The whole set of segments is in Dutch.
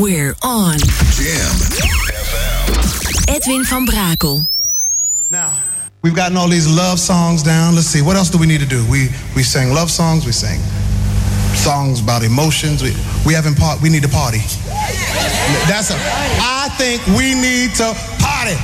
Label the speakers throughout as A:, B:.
A: We're on. Jam Edwin van Brakel.
B: Now, we've gotten all these love songs down. Let's see, what else do we need to do? We we sing love songs, we sing songs about emotions. We we haven't part we need to party. That's a I think we need to party.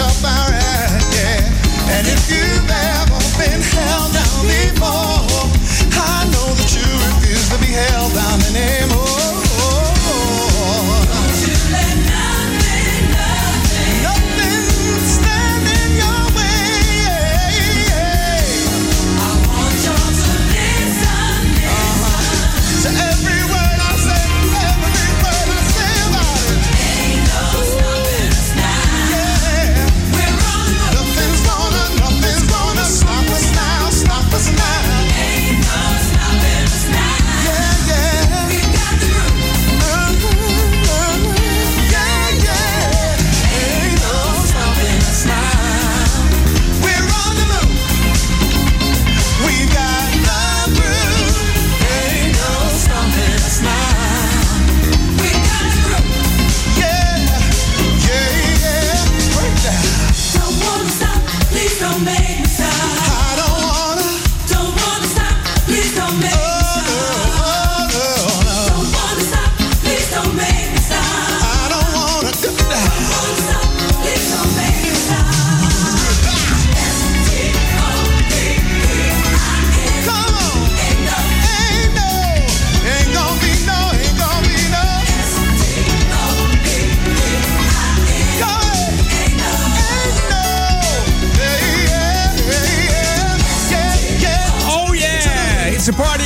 C: Our act, yeah. And if you've ever been held down before,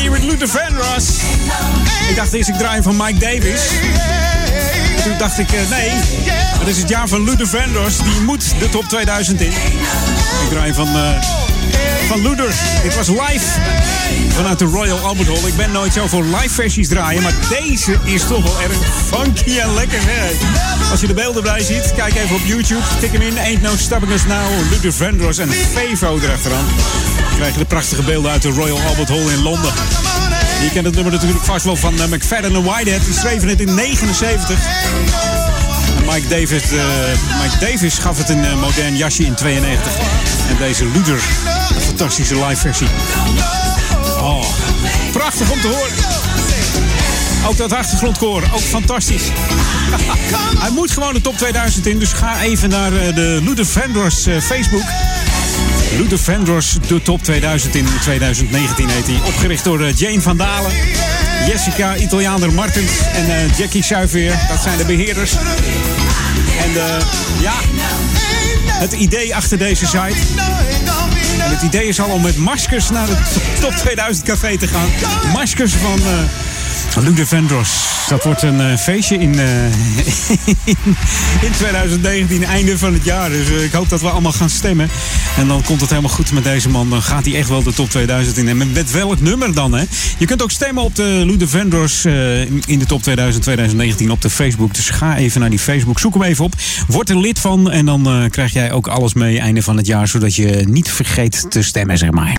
D: party with Luther Vandross. Ik dacht eerst ik draai van Mike Davis. Toen dacht ik, eh, nee, het is het jaar van Luther Vandross. Die moet de top 2000 in. Ik draai van, eh, van Luther. Dit was live vanuit de Royal Albert Hall. Ik ben nooit zo voor live versies draaien, maar deze is toch wel erg funky en lekker. Hè? Als je de beelden bij ziet, kijk even op YouTube. Tik hem in, Ain't No Stopping Now, Luther Vandross en Fevo erachteraan. Dan krijg de prachtige beelden uit de Royal Albert Hall in Londen. Je kent het nummer natuurlijk vast wel van uh, McFadden en Whitehead. Die schreven het in 79. Mike Davis, eh, Mike Davis gaf het een eh, modern jasje in 92. En deze Luther fantastische live versie. Oh, prachtig om te horen. Ook dat achtergrondkoor, ook fantastisch. Hij moet gewoon de top 2000 in, dus ga even naar eh, de Luther Vandross uh, Facebook. Luther Vandross, de top 2000 in 2019 heet hij. Opgericht door uh, Jane van Dalen, Jessica Italianer Martens en Jackie Suiveer. Dat zijn de beheerders. En ja, het idee achter deze site. En het idee is al om met maskers naar het top 2000 café te gaan. Maskers van... Lude Vendros. Dat wordt een uh, feestje in, uh, in 2019, einde van het jaar. Dus uh, ik hoop dat we allemaal gaan stemmen. En dan komt het helemaal goed met deze man. Dan gaat hij echt wel de top 2000 in. En met welk nummer dan, hè? Je kunt ook stemmen op de Lude Vendors in de top 2000 2019 op de Facebook. Dus ga even naar die Facebook. Zoek hem even op. Word er lid van. En dan krijg jij ook alles mee einde van het jaar. Zodat je niet vergeet te stemmen, zeg maar.